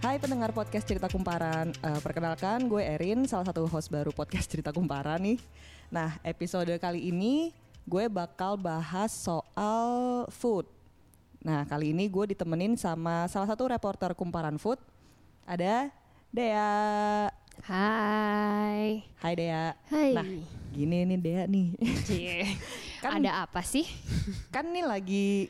Hai pendengar podcast Cerita Kumparan, Eh, perkenalkan gue Erin, salah satu host baru podcast Cerita Kumparan nih. Nah episode kali ini gue bakal bahas soal food. Nah kali ini gue ditemenin sama salah satu reporter Kumparan Food, ada Dea. Hai. Hai Dea. Hai. Nah gini nih Dea nih, Cie. Kan- Ada apa sih? kan nih lagi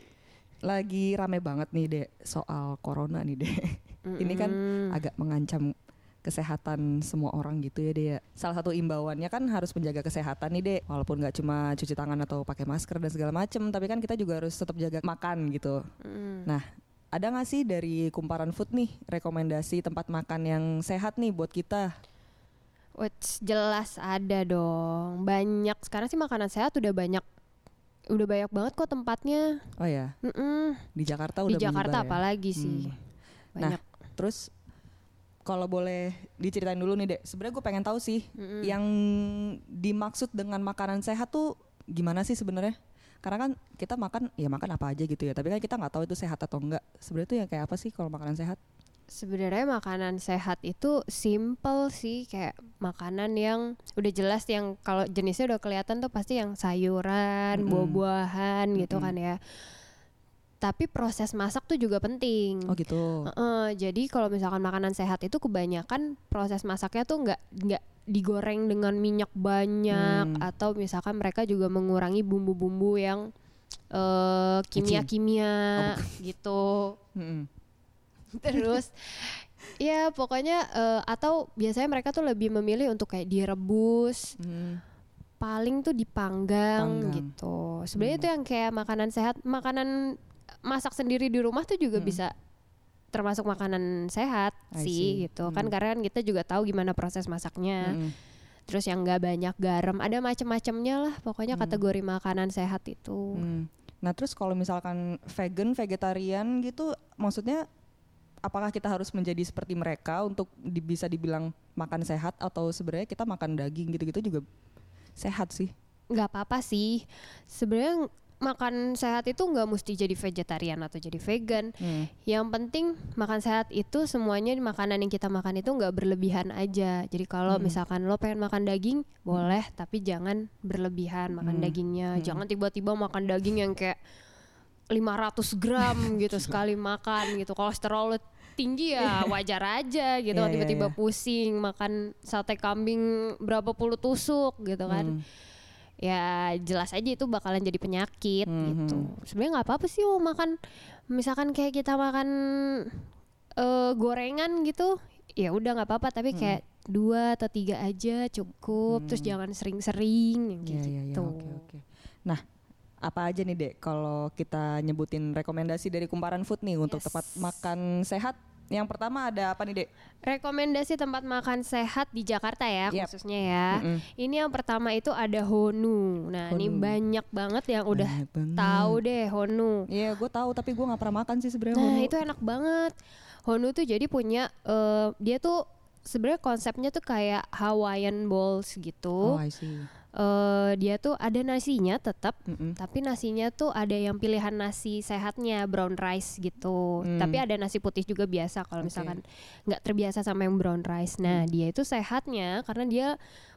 lagi rame banget nih Dek soal corona nih Dek. Ini kan agak mengancam kesehatan semua orang gitu ya Dek. Salah satu imbauannya kan harus menjaga kesehatan nih Dek. Walaupun nggak cuma cuci tangan atau pakai masker dan segala macem, tapi kan kita juga harus tetap jaga makan gitu. Nah, ada nggak sih dari kumparan food nih rekomendasi tempat makan yang sehat nih buat kita? Wits, jelas ada dong. Banyak sekarang sih makanan sehat udah banyak. Udah banyak banget kok tempatnya. Oh ya, Mm-mm. di Jakarta Di udah Jakarta menyebar ya? apalagi sih. Hmm. Banyak. Nah, terus kalau boleh diceritain dulu nih, Dek. Sebenarnya gue pengen tahu sih yang dimaksud dengan makanan sehat tuh gimana sih sebenarnya? Karena kan kita makan ya makan apa aja gitu ya, tapi kan kita nggak tahu itu sehat atau enggak. Sebenarnya tuh yang kayak apa sih kalau makanan sehat? Sebenarnya makanan sehat itu simple sih kayak makanan yang udah jelas yang kalau jenisnya udah kelihatan tuh pasti yang sayuran, Mm-mm. buah-buahan gitu kan ya. Tapi proses masak tuh juga penting. Oh gitu. Heeh, jadi kalau misalkan makanan sehat itu kebanyakan proses masaknya tuh nggak nggak digoreng dengan minyak banyak Hmm. atau misalkan mereka juga mengurangi bumbu-bumbu yang eh, kimia-kimia gitu. Mm-mm. Terus ya pokoknya eh, atau biasanya mereka tuh lebih memilih untuk kayak direbus, Mm. paling tuh dipanggang Panggang. gitu. Sebenarnya itu yang kayak makanan sehat, makanan masak sendiri di rumah tuh juga bisa termasuk makanan sehat I sih see. gitu. Kan karena kan kita juga tahu gimana proses masaknya. Mm-mm. Terus yang nggak banyak garam, ada macam-macamnya lah. Pokoknya kategori makanan sehat itu. Mm. Nah terus kalau misalkan vegan, vegetarian gitu, maksudnya apakah kita harus menjadi seperti mereka untuk di- bisa dibilang makan sehat atau sebenarnya kita makan daging gitu-gitu juga sehat sih? nggak apa-apa sih sebenarnya makan sehat itu nggak mesti jadi vegetarian atau jadi vegan. Hmm. yang penting makan sehat itu semuanya makanan yang kita makan itu nggak berlebihan aja. Jadi kalau misalkan lo pengen makan daging boleh tapi jangan berlebihan makan dagingnya. Jangan tiba-tiba makan daging yang kayak 500 gram gitu sekali makan gitu. Kolesterol tinggi ya wajar aja gitu. Iya, iya, tiba-tiba iya. pusing makan sate kambing berapa puluh tusuk gitu kan. Hmm. Ya jelas aja itu bakalan jadi penyakit Mhm. gitu. Sebenarnya nggak apa-apa sih mau makan misalkan kayak kita makan eh, gorengan gitu, ya udah nggak apa-apa tapi kayak dua atau tiga aja cukup. Terus jangan sering-sering Iya, gitu. iya, iya, oke, oke. Nah, apa aja nih Dek kalau kita nyebutin rekomendasi dari Kumparan Food nih untuk Yes. tempat makan sehat? Yang pertama ada apa nih Dek? Rekomendasi tempat makan sehat di Jakarta ya Yap. khususnya ya. Mm-mm. Ini yang pertama itu ada Honu. Nah, ini Honu. banyak banget yang udah tahu deh Honu. Iya, gue tahu tapi gue nggak pernah makan sih sebenarnya. Nah Honu. itu enak banget. Honu tuh jadi punya eh, dia tuh sebenarnya konsepnya tuh kayak Hawaiian bowls gitu. Oh, I see. Eh, dia tuh ada nasinya tetap, Mm-mm. tapi nasinya tuh ada yang pilihan nasi sehatnya brown rice gitu. Hmm. Tapi ada nasi putih juga biasa kalau misalkan nggak terbiasa sama yang brown rice. Nah dia itu sehatnya karena dia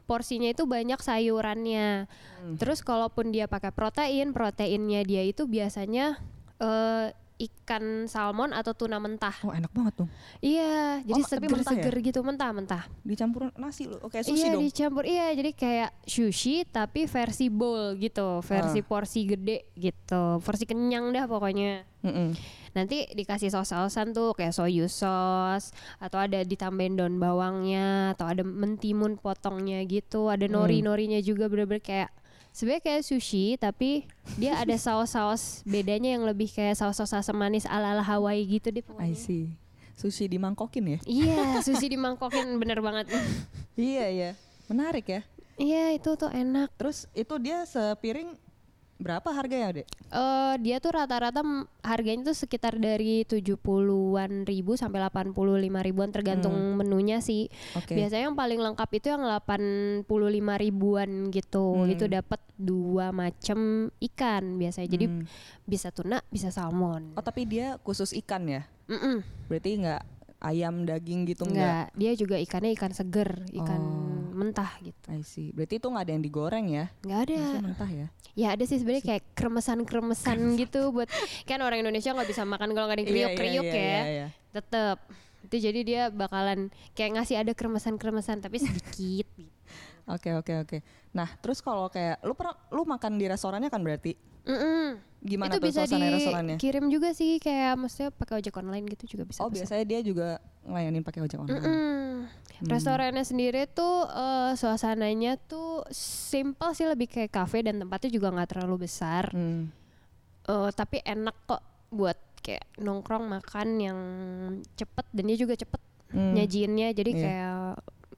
porsinya itu banyak sayurannya. Hmm. Terus kalaupun dia pakai protein, proteinnya dia itu biasanya eh, ikan salmon atau tuna mentah. Oh, enak banget tuh. Iya, jadi Oh, tapi mentah ya? gitu mentah-mentah. Dicampur nasi loh. Oke, sushi iya dong. dicampur iya jadi kayak sushi tapi versi bowl gitu versi Ah. porsi gede gitu versi kenyang dah pokoknya Mm-mm. nanti dikasih saus-sausan tuh kayak soy sauce atau ada ditambahin daun bawangnya atau ada mentimun potongnya gitu ada Hmm. nori-norinya juga bener-bener kayak sebenarnya kayak sushi tapi dia ada saus-saus bedanya yang lebih kayak saus-saus asam manis ala-ala Hawaii gitu deh I pokoknya see. Sushi dimangkokin ya? iya sushi dimangkokin bener banget iya, iya. Menarik ya. iya itu tuh enak Terus itu dia sepiring berapa harganya, Dek? Eh dia tuh rata-rata harganya tuh sekitar dari 70-an ribu sampai 85 ribuan tergantung menunya sih. Hmm. Oke. Biasanya yang paling lengkap itu yang 85 ribuan gitu. Hmm. Itu dapat dua macam ikan biasanya. Jadi Hmm. bisa tuna, bisa salmon. Oh, tapi dia khusus ikan ya? Mm-mm. Berarti nggak ayam, daging gitu enggak? Enggak, dia juga ikannya ikan seger, ikan Oh. Mentah gitu. I see. Berarti itu nggak ada yang digoreng ya? Nggak ada. Maksudnya mentah ya? Ya ada sih sebenarnya kayak kremesan-kremesan gitu buat kan orang Indonesia nggak bisa makan kalau nggak ada Iya, kriuk-kriuk iya, ya. iya, iya. Tetep. Itu jadi dia bakalan kayak ngasih ada kremesan-kremesan tapi sedikit. Oke oke oke. Nah terus kalau kayak lu pernah lu makan di restorannya kan berarti Mm-mm. gimana itu tuh bisa suasana restorannya? dikirim juga sih kayak maksudnya pakai ojek online gitu juga bisa. Oh pesan. biasanya dia juga ngelayanin pakai ojek online. Mm-mm. Restorannya sendiri tuh eh, suasananya tuh simple sih lebih kayak cafe dan tempatnya juga nggak terlalu besar. Hmm. Eh, tapi enak kok buat kayak nongkrong makan yang cepet dan dia juga cepet Hmm. nyajiinnya jadi Iya. kayak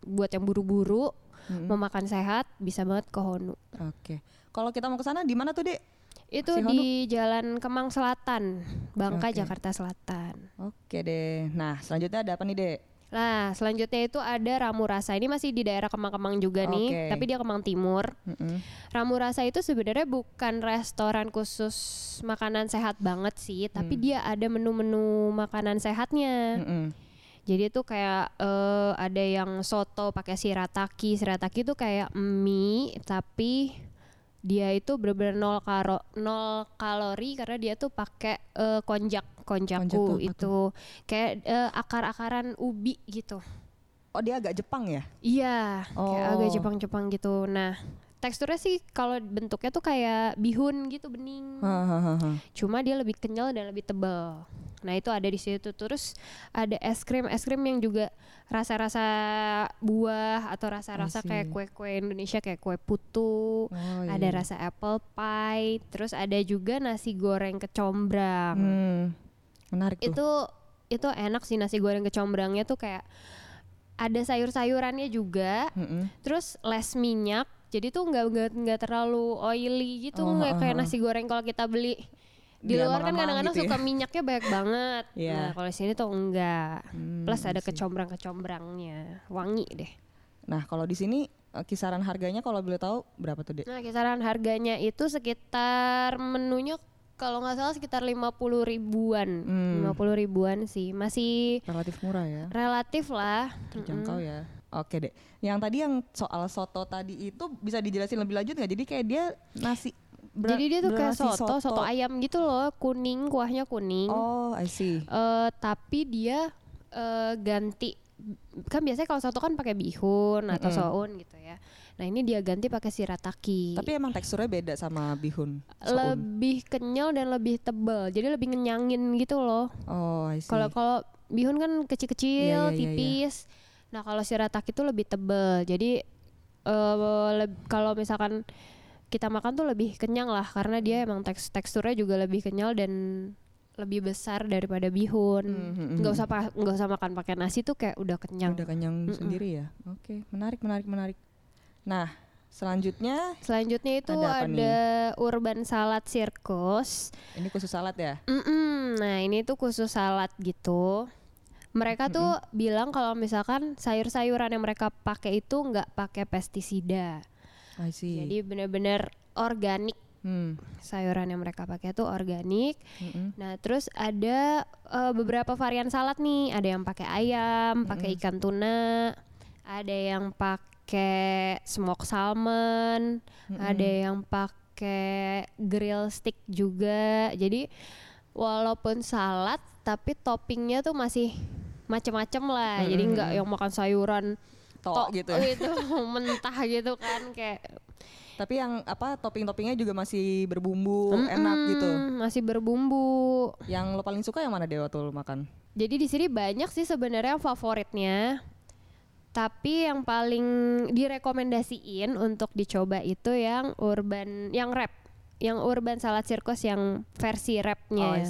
buat yang buru-buru Mm-mm. mau makan sehat bisa banget ke Honu. Oke. Kalau kita mau ke sana di mana tuh dek? Itu Si di Jalan Kemang Selatan, Bangka, Oke. Jakarta Selatan. Oke deh. Nah selanjutnya ada apa nih dek? Nah, selanjutnya itu ada Ramu Rasa. Ini masih di daerah Kemang-Kemang juga nih, Oke. tapi dia Kemang Timur. Mm-mm. Ramu Rasa itu sebenarnya bukan restoran khusus makanan sehat banget sih, tapi Hmm. dia ada menu-menu makanan sehatnya. Mm-mm. Jadi itu kayak eh, ada yang soto pakai shirataki. Shirataki itu kayak mie tapi dia itu bener-bener nol karo nol kalori karena dia tuh pakai eh, konjak Konjak konjaku tuh apa itu kayak eh, akar-akaran ubi gitu. Oh dia agak Jepang ya? Iya, kayak Oh. agak Jepang-Jepang gitu. Nah, teksturnya sih kalau bentuknya tuh kayak bihun gitu bening. Hahaha. Cuma dia lebih kenyal dan lebih tebal. Nah, itu ada di situ. Terus ada es krim, es krim yang juga rasa-rasa buah atau rasa-rasa kayak kue-kue Indonesia kayak kue putu. Oh, Ada iya. rasa apple pie, terus ada juga nasi goreng kecombrang. Hmm. Menarik tuh. Itu itu enak sih nasi goreng kecombrangnya tuh kayak ada sayur-sayurannya juga Mm-mm. terus less minyak jadi tuh nggak nggak terlalu oily gitu Oh, nggak ha, kayak ha. nasi goreng kalau kita beli di luar kan kadang-kadang gitu ya. suka minyaknya banyak banget Iya. nah kalau di sini tuh enggak Hmm, plus ada see. kecombrang kecombrangnya wangi deh Nah kalau di sini eh, kisaran harganya kalau boleh tahu berapa tuh dek? nah kisaran harganya itu sekitar menunya kalau nggak salah sekitar 50 ribuan Hmm. 50 ribuan sih masih Relatif murah ya, relatif lah terjangkau ya. Oke dek. Yang tadi yang soal soto tadi itu bisa dijelasin lebih lanjut nggak? Jadi kayak dia nasi. Ber- jadi dia tuh kayak bernasi soto, soto ayam gitu loh kuning kuahnya kuning Oh, I see. Eh, tapi dia eh, ganti kan biasanya kalau soto kan pakai bihun atau Mm-mm. soun gitu ya. Nah ini dia ganti pakai shirataki. Tapi emang teksturnya beda sama bihun. soun. lebih kenyal dan lebih tebal. Jadi lebih ngenyangin gitu loh. Oh, I see. Kalau kalau bihun kan kecil-kecil, Iya, iya, iya, iya. tipis. Nah kalau shirataki itu lebih tebal. Jadi eh, leb- kalau misalkan kita makan tuh lebih kenyang lah karena dia emang teks teksturnya juga lebih kenyal dan lebih besar daripada bihun. Hmm, hmm, nggak hmm. usah nggak usah makan pakai nasi tuh kayak udah kenyang. Udah kenyang Mm-mm. sendiri ya. Oke, menarik, menarik, menarik. Nah, selanjutnya Selanjutnya itu Ada ada, urban salad circus. ini khusus salad ya. Mm-mm. Nah ini tuh khusus salad gitu. Mereka tuh bilang kalau misalkan sayur-sayuran yang mereka pakai itu nggak pakai pestisida. I see. Jadi bener-bener organik. hmm. Sayuran yang mereka pakai tuh organik. mm-mm. Nah terus ada eh, beberapa varian salad nih. Ada yang pakai ayam, pakai ikan tuna. Ada yang pakai smoked salmon. Ada yang pakai grill stick juga. Jadi walaupun salad tapi toppingnya tuh masih macem-macem lah. Jadi nggak yang makan sayuran Tok gitu gitu mentah gitu kan kayak Tapi yang apa topping-toppingnya juga masih berbumbu, enak gitu. mm, masih berbumbu. Yang lo paling suka yang mana Dewa tuh lo makan? Jadi di sini banyak sih sebenarnya favoritnya. Tapi yang paling direkomendasiin untuk dicoba itu yang urban, yang wrap, yang urban salad circus yang versi Oh, wrapnya.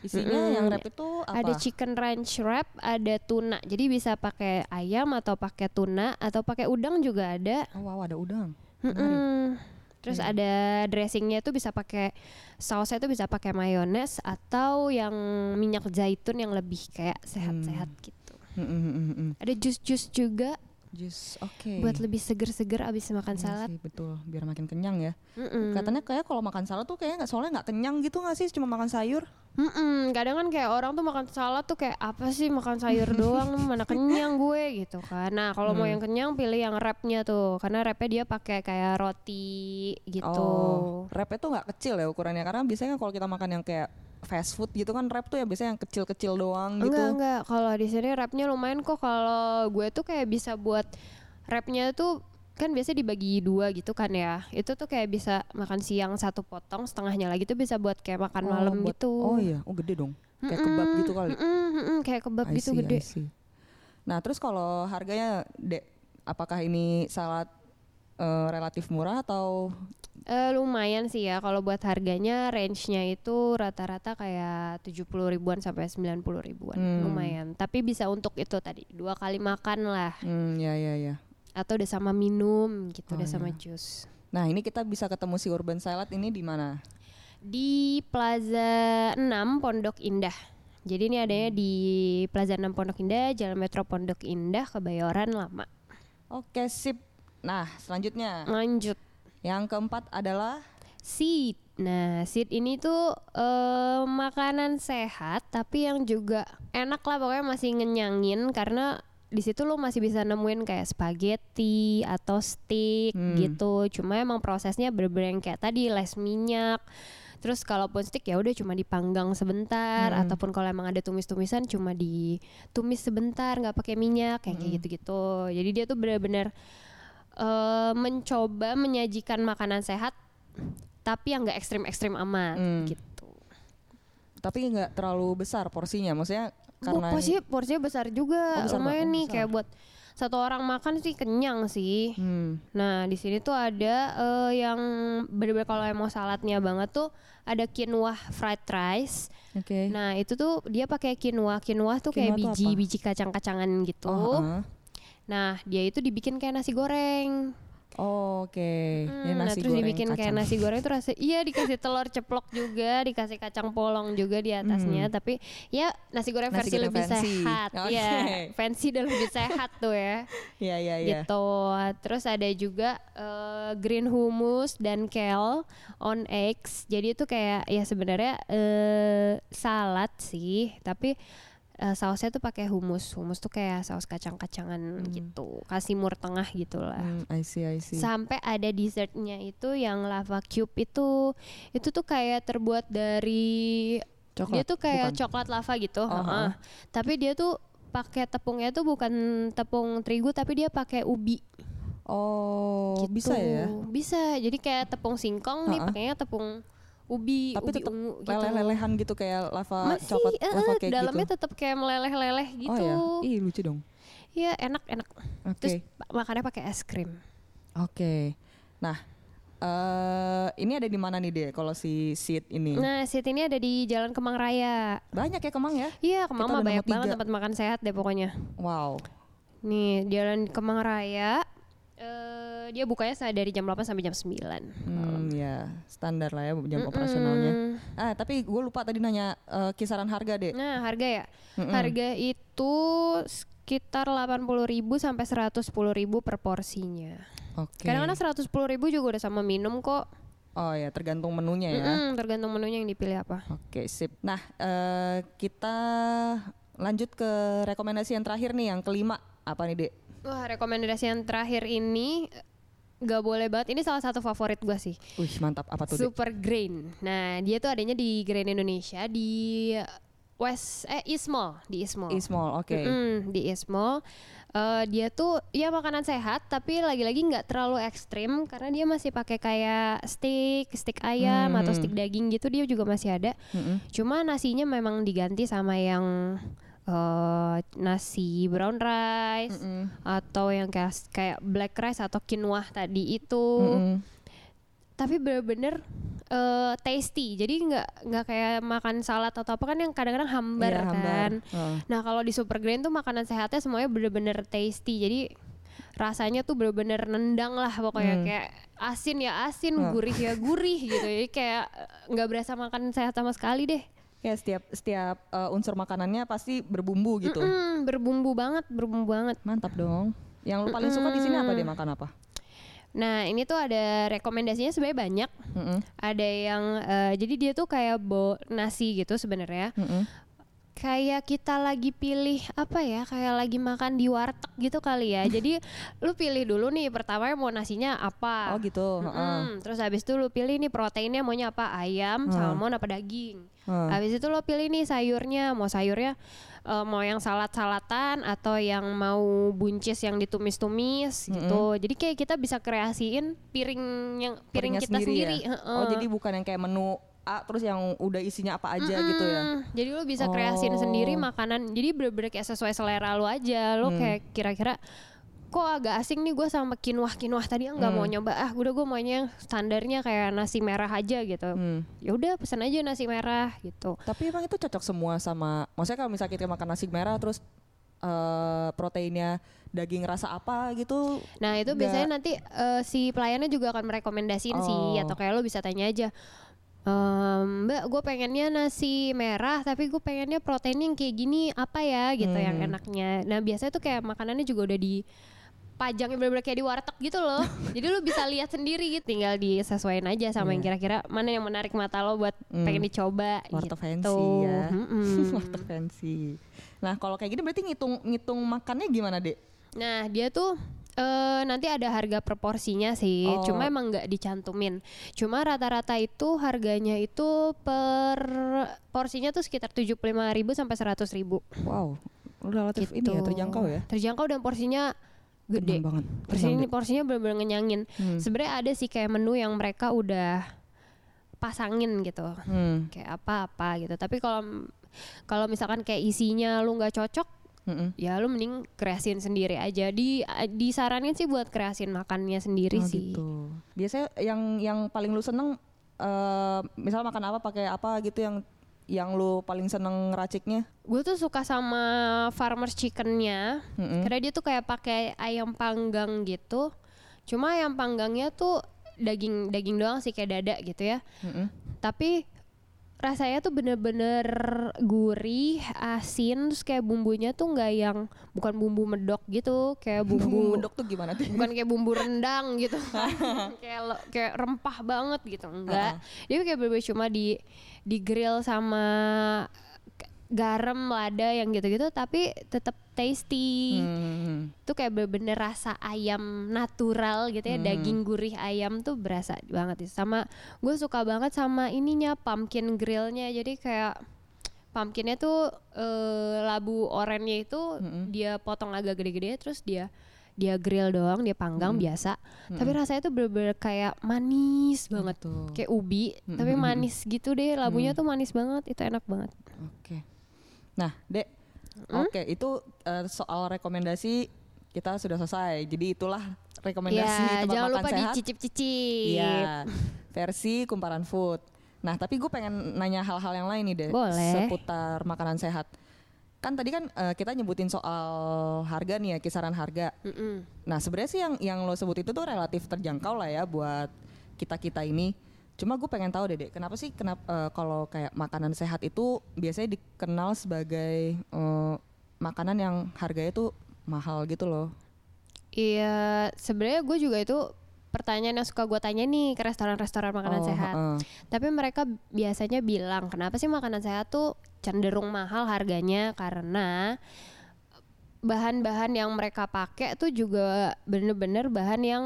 Isinya Mm-mm. yang wrap itu apa? Ada chicken ranch wrap, ada tuna. Jadi bisa pakai ayam atau pakai tuna atau pakai udang juga ada. Oh, wow, ada udang. Mm-mm. Terus Iya. ada dressingnya itu bisa pakai sausnya itu bisa pakai mayones atau yang minyak zaitun yang lebih kayak sehat-sehat gitu. Mm, mm, mm, mm, mm. Ada jus-jus juga. Jus, oke. buat lebih seger-seger abis makan Iya salad. sih, betul, biar makin kenyang ya. Mm-mm. Katanya kayak kalau makan salad tuh kayaknya nggak soalnya nggak kenyang gitu nggak sih, cuma makan sayur. Mm-mm, kadang kan kayak orang tuh makan salad tuh kayak apa sih makan sayur doang mana kenyang gue gitu kan. Nah kalau mau Hmm. yang kenyang pilih yang wrapnya tuh karena wrapnya dia pakai kayak roti gitu. Oh, wrapnya tuh nggak kecil ya ukurannya karena biasanya kalau kita makan yang kayak fast food gitu kan wrap tuh ya biasanya yang kecil-kecil doang gitu. Enggak enggak kalau di sini wrapnya lumayan kok kalau gue tuh kayak bisa buat wrapnya tuh kan biasa dibagi dua gitu kan ya itu tuh kayak bisa makan siang satu potong setengahnya lagi tuh bisa buat kayak makan Oh, malam buat- gitu Oh iya, oh gede dong. Kayak kebab gitu kali. Mm-mm, mm-mm, kayak kebab I gitu see, gede. Nah, terus kalau harganya, Dek, apakah ini salad eh, relatif murah atau Eh, lumayan sih ya kalau buat harganya range-nya itu rata-rata kayak 70 ribuan sampai 90 ribuan Hmm. lumayan tapi bisa untuk itu tadi dua kali makan lah hmm, ya ya ya. atau udah sama minum gitu Oh, udah sama iya. jus Nah, ini kita bisa ketemu si Urban Salad ini di mana? di Plaza 6 Pondok Indah jadi ini adanya di Plaza 6 Pondok Indah Jalan Metro Pondok Indah Kebayoran Lama Oke, sip. Nah, selanjutnya lanjut yang keempat adalah Seed. Nah, seed ini tuh eh, makanan sehat tapi yang juga enak lah pokoknya masih ngenyangin karena di situ lo masih bisa nemuin kayak spaghetti atau steak Hmm. gitu. Cuma emang prosesnya bener-bener yang kayak tadi les minyak. Terus kalaupun steak ya udah cuma dipanggang sebentar Hmm. ataupun kalau emang ada tumis-tumisan cuma ditumis sebentar nggak pakai minyak kayak Hmm. kayak gitu-gitu. Jadi dia tuh bener-bener eh, mencoba menyajikan makanan sehat tapi yang nggak ekstrim-ekstrim amat Hmm. gitu. tapi nggak terlalu besar porsinya. Maksudnya Bu, karena porsinya porsinya besar juga, Oh, besar lumayan nih besar. kayak buat satu orang makan sih kenyang sih. Hmm. Nah di sini tuh ada eh, yang bener-bener kalau mau saladnya banget tuh ada quinoa fried rice. Oke. Nah itu tuh dia pakai quinoa, quinoa tuh kayak Quinoa biji-biji kacang-kacangan gitu. Oh, heeh. Nah dia itu dibikin kayak nasi goreng. Oh, Oke. Ya, Hmm, nah nasi terus goreng dibikin kayak kacang. nasi goreng tuh rasa iya dikasih telur ceplok juga, dikasih kacang polong juga di atasnya. Tapi ya nasi goreng Hmm. Nasi versi goreng lebih fancy. sehat, Oke. ya fancy dan lebih sehat tuh ya. Iya iya iya. Gitu. Terus ada juga eh, green hummus dan kale on eggs. Jadi itu kayak ya sebenarnya eh, salad sih, tapi eh, sausnya tuh pakai hummus. Hummus tuh kayak saus kacang-kacangan gitu, kasih mur tengah gitu lah Hmm, I see I see. sampai ada dessertnya itu yang lava cube itu itu tuh kayak terbuat dari dia Coklat, tuh kayak bukan? coklat lava gitu Oh, heeh. tapi dia tuh pakai tepungnya tuh bukan tepung terigu tapi dia pakai ubi Oh, gitu. bisa ya? bisa jadi kayak tepung singkong nih Heeh. pakainya tepung ubi Tapi ubi ungu gitu Leleh-lelehan gitu kayak lava masih coklat eh, lava cake dalamnya gitu. tetap kayak meleleh-leleh gitu Oh ya, ih lucu dong. Iya, enak enak Oke. terus makannya pakai es krim Oke. Nah, eh ini ada di mana nih deh kalau si seat ini? nah seat ini ada di Jalan Kemang Raya Banyak ya Kemang ya? Iya, Kemang mah banyak banget tempat makan sehat deh pokoknya. Wow. Nih, Jalan Kemang Raya. eh dia bukanya dari jam 8 sampai jam 9. Hmm, ya standar lah ya jam operasionalnya. Mm. Ah, tapi gue lupa tadi nanya eh, kisaran harga deh. Nah, harga ya. Mm-mm. Harga itu sekitar 80.000 sampai 110.000 per porsinya. Oke. Kadang-kadang 110.000 juga udah sama minum kok. Oh ya, tergantung menunya ya. Mm-mm, tergantung menunya yang dipilih apa. Oke, sip. Nah, eh, kita lanjut ke rekomendasi yang terakhir nih, yang kelima. Apa nih, Dek? Wah, rekomendasi yang terakhir ini gak boleh banget. Ini salah satu favorit gua sih. Wih, mantap. Apa tuh, Dek? Super Grain. Nah, dia tuh adanya di Grain Indonesia di West eh East Mall, di East Mall. East Mall, oke. Mm-mm, di East Mall. Eh, dia tuh ya makanan sehat tapi lagi-lagi nggak terlalu ekstrim karena dia masih pakai kayak steak, steak ayam atau Hmm. steak daging gitu dia juga masih ada. Mm-mm. Cuma nasinya memang diganti sama yang eh, nasi brown rice Mm-mm. atau yang kayak kayak black rice atau quinoa tadi itu Mm-mm. tapi bener-bener eh, tasty jadi nggak nggak kayak makan salad atau apa kan yang kadang-kadang hambar hambar. kan Heeh. nah kalau di super grain tuh makanan sehatnya semuanya bener-bener tasty jadi rasanya tuh bener-bener nendang lah pokoknya Hmm. kayak asin ya asin Oh. gurih ya gurih gitu jadi kayak nggak berasa makan sehat sama sekali deh Ya setiap setiap eh, unsur makanannya pasti berbumbu gitu. Mm-mm, berbumbu banget berbumbu banget Mantap dong. Yang lu paling suka di sini apa deh makan apa? Nah ini tuh ada rekomendasinya sebenarnya banyak. Mm-mm. Ada yang eh, jadi dia tuh kayak bo nasi gitu sebenarnya. Mm-mm. Kayak kita lagi pilih apa ya? Kayak lagi makan di warteg gitu kali ya. jadi lu pilih dulu nih pertama mau nasinya apa. Oh gitu. heeh. Mm-mm. Terus habis itu lu pilih nih proteinnya maunya apa ayam, Hmm. salmon apa daging. Heeh. Habis itu lo pilih nih sayurnya, mau sayurnya eh, mau yang salad-salatan atau yang mau buncis yang ditumis-tumis gitu. Jadi kayak kita bisa kreasiin piring yang piring Piringnya kita sendiri. ya? heeh. Oh jadi bukan yang kayak menu A terus yang udah isinya apa aja gitu ya? Hmm, Jadi lo bisa kreasiin sendiri Oh. makanan. Jadi bener-bener kayak sesuai selera lo aja. Lo Hmm. kayak kira-kira kok agak asing nih gue sama quinoa quinoa tadi nggak mau Hmm. nyoba ah udah gue maunya yang standarnya kayak nasi merah aja gitu Hmm. ya udah pesan aja nasi merah gitu Tapi emang itu cocok semua sama, maksudnya kalau misalnya kita makan nasi merah terus eh, proteinnya daging rasa apa gitu? Nah itu Nggak- biasanya nanti eh, si pelayannya juga akan merekomendasiin sih Oh. atau kayak lo bisa tanya aja "Ehm, Mbak gue pengennya nasi merah tapi gue pengennya protein yang kayak gini apa ya gitu yang Hmm. enaknya Nah biasanya tuh kayak makanannya juga udah di pajang bener-bener kayak di warteg gitu loh Jadi lo bisa lihat sendiri gitu Tinggal disesuaikan aja sama yang Iya. kira-kira Mana yang menarik mata lo buat Hmm. pengen dicoba Warteg gitu fancy ya. Mm-mm. Warteg fancy. Nah kalau kayak gini berarti ngitung ngitung makannya gimana dek? Nah dia tuh eh nanti ada harga proporsinya sih, Oh. cuma emang nggak dicantumin. Cuma rata-rata itu harganya itu per porsinya tuh sekitar 75.000 sampai 100.000 Wow, relatif gitu. ini ya terjangkau ya? Terjangkau dan porsinya gede. Kenyang banget. Porsinya porsinya bener-bener ngenyangin. Hmm. Sebenarnya ada sih kayak menu yang mereka udah pasangin gitu. Hmm. Kayak apa-apa gitu. Tapi kalau kalau misalkan kayak isinya lu nggak cocok Mm-mm. ya lu mending kreasiin sendiri aja di disaranin sih buat kreasiin makannya sendiri Oh, sih gitu. Biasanya yang yang paling lu seneng eh misal makan apa pakai apa gitu yang yang lu paling seneng raciknya? gue tuh suka sama farmers chickennya Mm-mm. karena dia tuh kayak pakai ayam panggang gitu cuma ayam panggangnya tuh daging daging doang sih kayak dada gitu ya Mm-mm. tapi rasanya tuh bener-bener gurih asin terus kayak bumbunya tuh nggak yang bukan bumbu medok gitu kayak Bumbu bumbu medok tuh gimana tuh? bukan kayak bumbu rendang gitu. Kayak lo- kayak rempah banget gitu enggak dia kayak bener cuma di di grill sama garam lada yang gitu-gitu tapi tetap tasty Hmm. itu kayak bener-bener rasa ayam natural gitu ya Hmm. daging gurih ayam tuh berasa banget sama gue suka banget sama ininya pumpkin grillnya jadi kayak pumpkinnya tuh eh, labu orennya itu Mm-mm. dia potong agak gede-gede terus dia dia grill doang dia panggang biasa tapi rasanya tuh bener-bener kayak manis banget Tuh. kayak ubi tapi Mm-mm. manis gitu deh labunya tuh manis banget itu enak banget Oke. Nah, Dek. Oke, itu eh, soal rekomendasi kita sudah selesai. Jadi itulah rekomendasi ya tempat jangan makan lupa sehat. dicicip-cicip Iya, versi kumparan food. Nah, tapi gue pengen nanya hal-hal yang lain nih deh, Boleh. seputar makanan sehat. Kan tadi kan eh, kita nyebutin soal harga nih ya, kisaran harga. Mm-mm. Nah, sebenarnya sih yang yang lo sebut itu tuh relatif terjangkau lah ya buat kita kita ini. Cuma gue pengen tahu deh, kenapa sih kenapa eh, kalau kayak makanan sehat itu biasanya dikenal sebagai eh, makanan yang harganya tuh mahal gitu loh. Iya, sebenarnya gue juga itu pertanyaan yang suka gue tanya nih ke restoran-restoran makanan Oh, sehat. heeh. Tapi mereka biasanya bilang, kenapa sih makanan sehat tuh cenderung mahal harganya karena bahan-bahan yang mereka pakai tuh juga bener-bener bahan yang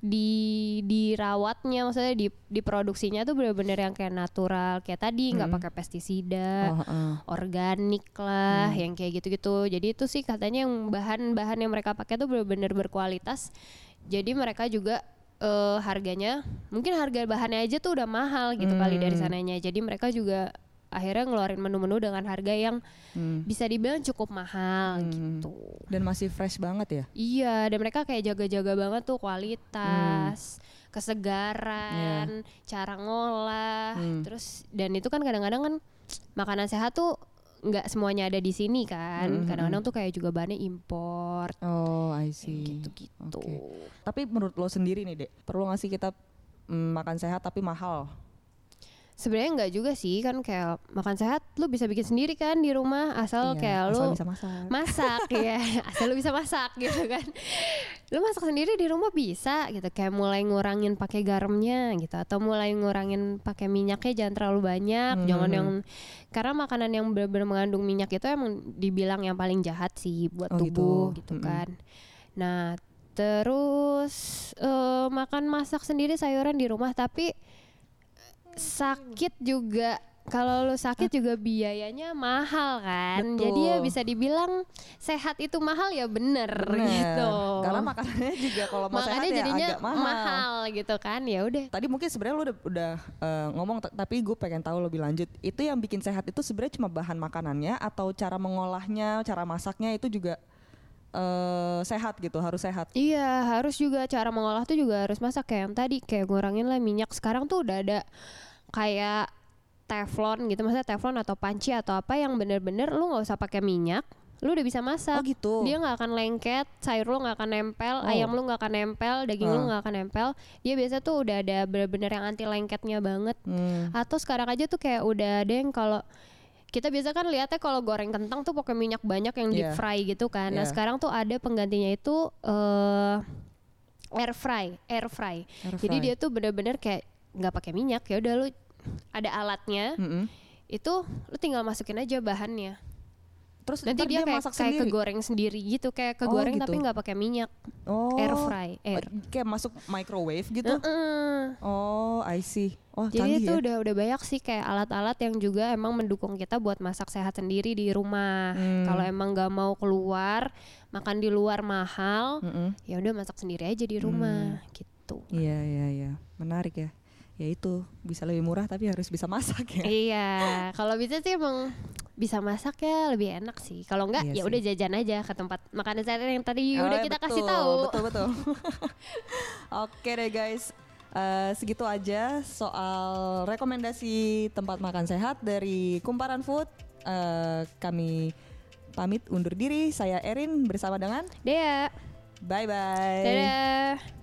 di dirawatnya maksudnya di diproduksinya tuh bener-bener yang kayak natural kayak tadi nggak Mm. pakai pestisida Oh, heeh. organik lah yang kayak gitu-gitu jadi itu sih katanya yang bahan-bahan yang mereka pakai tuh benar-benar berkualitas jadi mereka juga eh, harganya mungkin harga bahannya aja tuh udah mahal gitu kali dari Hmm. sananya jadi mereka juga akhirnya ngeluarin menu-menu dengan harga yang Hmm. bisa dibilang cukup mahal Hmm. gitu Dan masih fresh banget ya. iya dan mereka kayak jaga-jaga banget tuh kualitas kesegaran cara ngolah Hmm. terus dan itu kan kadang-kadang kan makanan sehat tuh nggak semuanya ada di sini kan Hmm, kadang-kadang tuh kayak juga bahannya import Oh, I see. gitu-gitu Oke. Tapi menurut lo sendiri nih, Dek, perlu nggak sih kita mm, makan sehat tapi mahal? Sebenarnya nggak juga sih kan kayak makan sehat lu bisa bikin sendiri kan di rumah asal Iya, kayak asal lu bisa masak. masak ya asal lu bisa masak gitu kan lu masak sendiri di rumah bisa gitu kayak mulai ngurangin pakai garamnya gitu atau mulai ngurangin pakai minyaknya jangan terlalu banyak Mhm. jangan yang karena makanan yang benar-benar mengandung minyak itu emang dibilang yang paling jahat sih buat Oh, tubuh gitu. gitu, Mhm. kan nah terus eh, makan masak sendiri sayuran di rumah tapi sakit juga kalau lu sakit juga biayanya mahal kan Betul. jadi ya bisa dibilang sehat itu mahal ya bener, Bener. gitu Karena makanannya juga kalau mau sehat makanya ya jadinya agak mahal. mahal gitu kan ya udah Tadi mungkin sebenarnya lu udah, udah eh, ngomong tapi gue pengen tahu lebih lanjut. Itu yang bikin sehat itu sebenarnya cuma bahan makanannya atau cara mengolahnya, cara masaknya itu juga eh, sehat gitu, harus sehat. Iya harus juga cara mengolah tuh juga harus masak kayak yang tadi kayak ngurangin lah minyak sekarang tuh udah ada kayak teflon gitu maksudnya teflon atau panci atau apa yang bener-bener lu nggak usah pakai minyak lu udah bisa masak Oh gitu. dia nggak akan lengket sayur lu nggak akan nempel Oh. ayam lu nggak akan nempel daging lu Ah. nggak akan nempel dia biasa tuh udah ada bener-bener yang anti lengketnya banget Hmm. atau sekarang aja tuh kayak udah ada yang kalau kita biasa kan lihatnya kalau goreng kentang tuh pakai minyak banyak yang Iya. deep fry gitu kan. Nah Iya. sekarang tuh ada penggantinya itu eh air fry, air fry. Air Jadi fry. dia tuh bener-bener kayak nggak pakai minyak ya udah lu ada alatnya Mm-mm. itu lu tinggal masukin aja bahannya. Terus Nanti ntar dia, kayak masak kayak sendiri. kegoreng sendiri gitu, kayak Oh, kegoreng gitu. tapi nggak pakai minyak. Oh. Air fry, air. Eh, Kayak masuk microwave gitu. Heeh. Oh, I see. Oh, Jadi itu ya. udah udah banyak sih kayak alat-alat yang juga emang mendukung kita buat masak sehat sendiri di rumah. Hmm. Kalau emang nggak mau keluar, makan di luar mahal, Mm-mm. ya udah masak sendiri aja di rumah Hmm. gitu. Iya, iya, iya. Menarik ya. Ya itu, bisa lebih murah tapi harus bisa masak ya. iya, kalau bisa sih emang bisa masak ya lebih enak sih. Kalau enggak Iya ya udah jajan aja ke tempat makanan sehat yang tadi Oh, udah kita betul, kasih tahu. Betul betul. Oke deh guys, Eh, segitu aja soal rekomendasi tempat makan sehat dari Kumparan Food. Eh, kami pamit undur diri. Saya Erin bersama dengan Dea. bye bye. Dadah.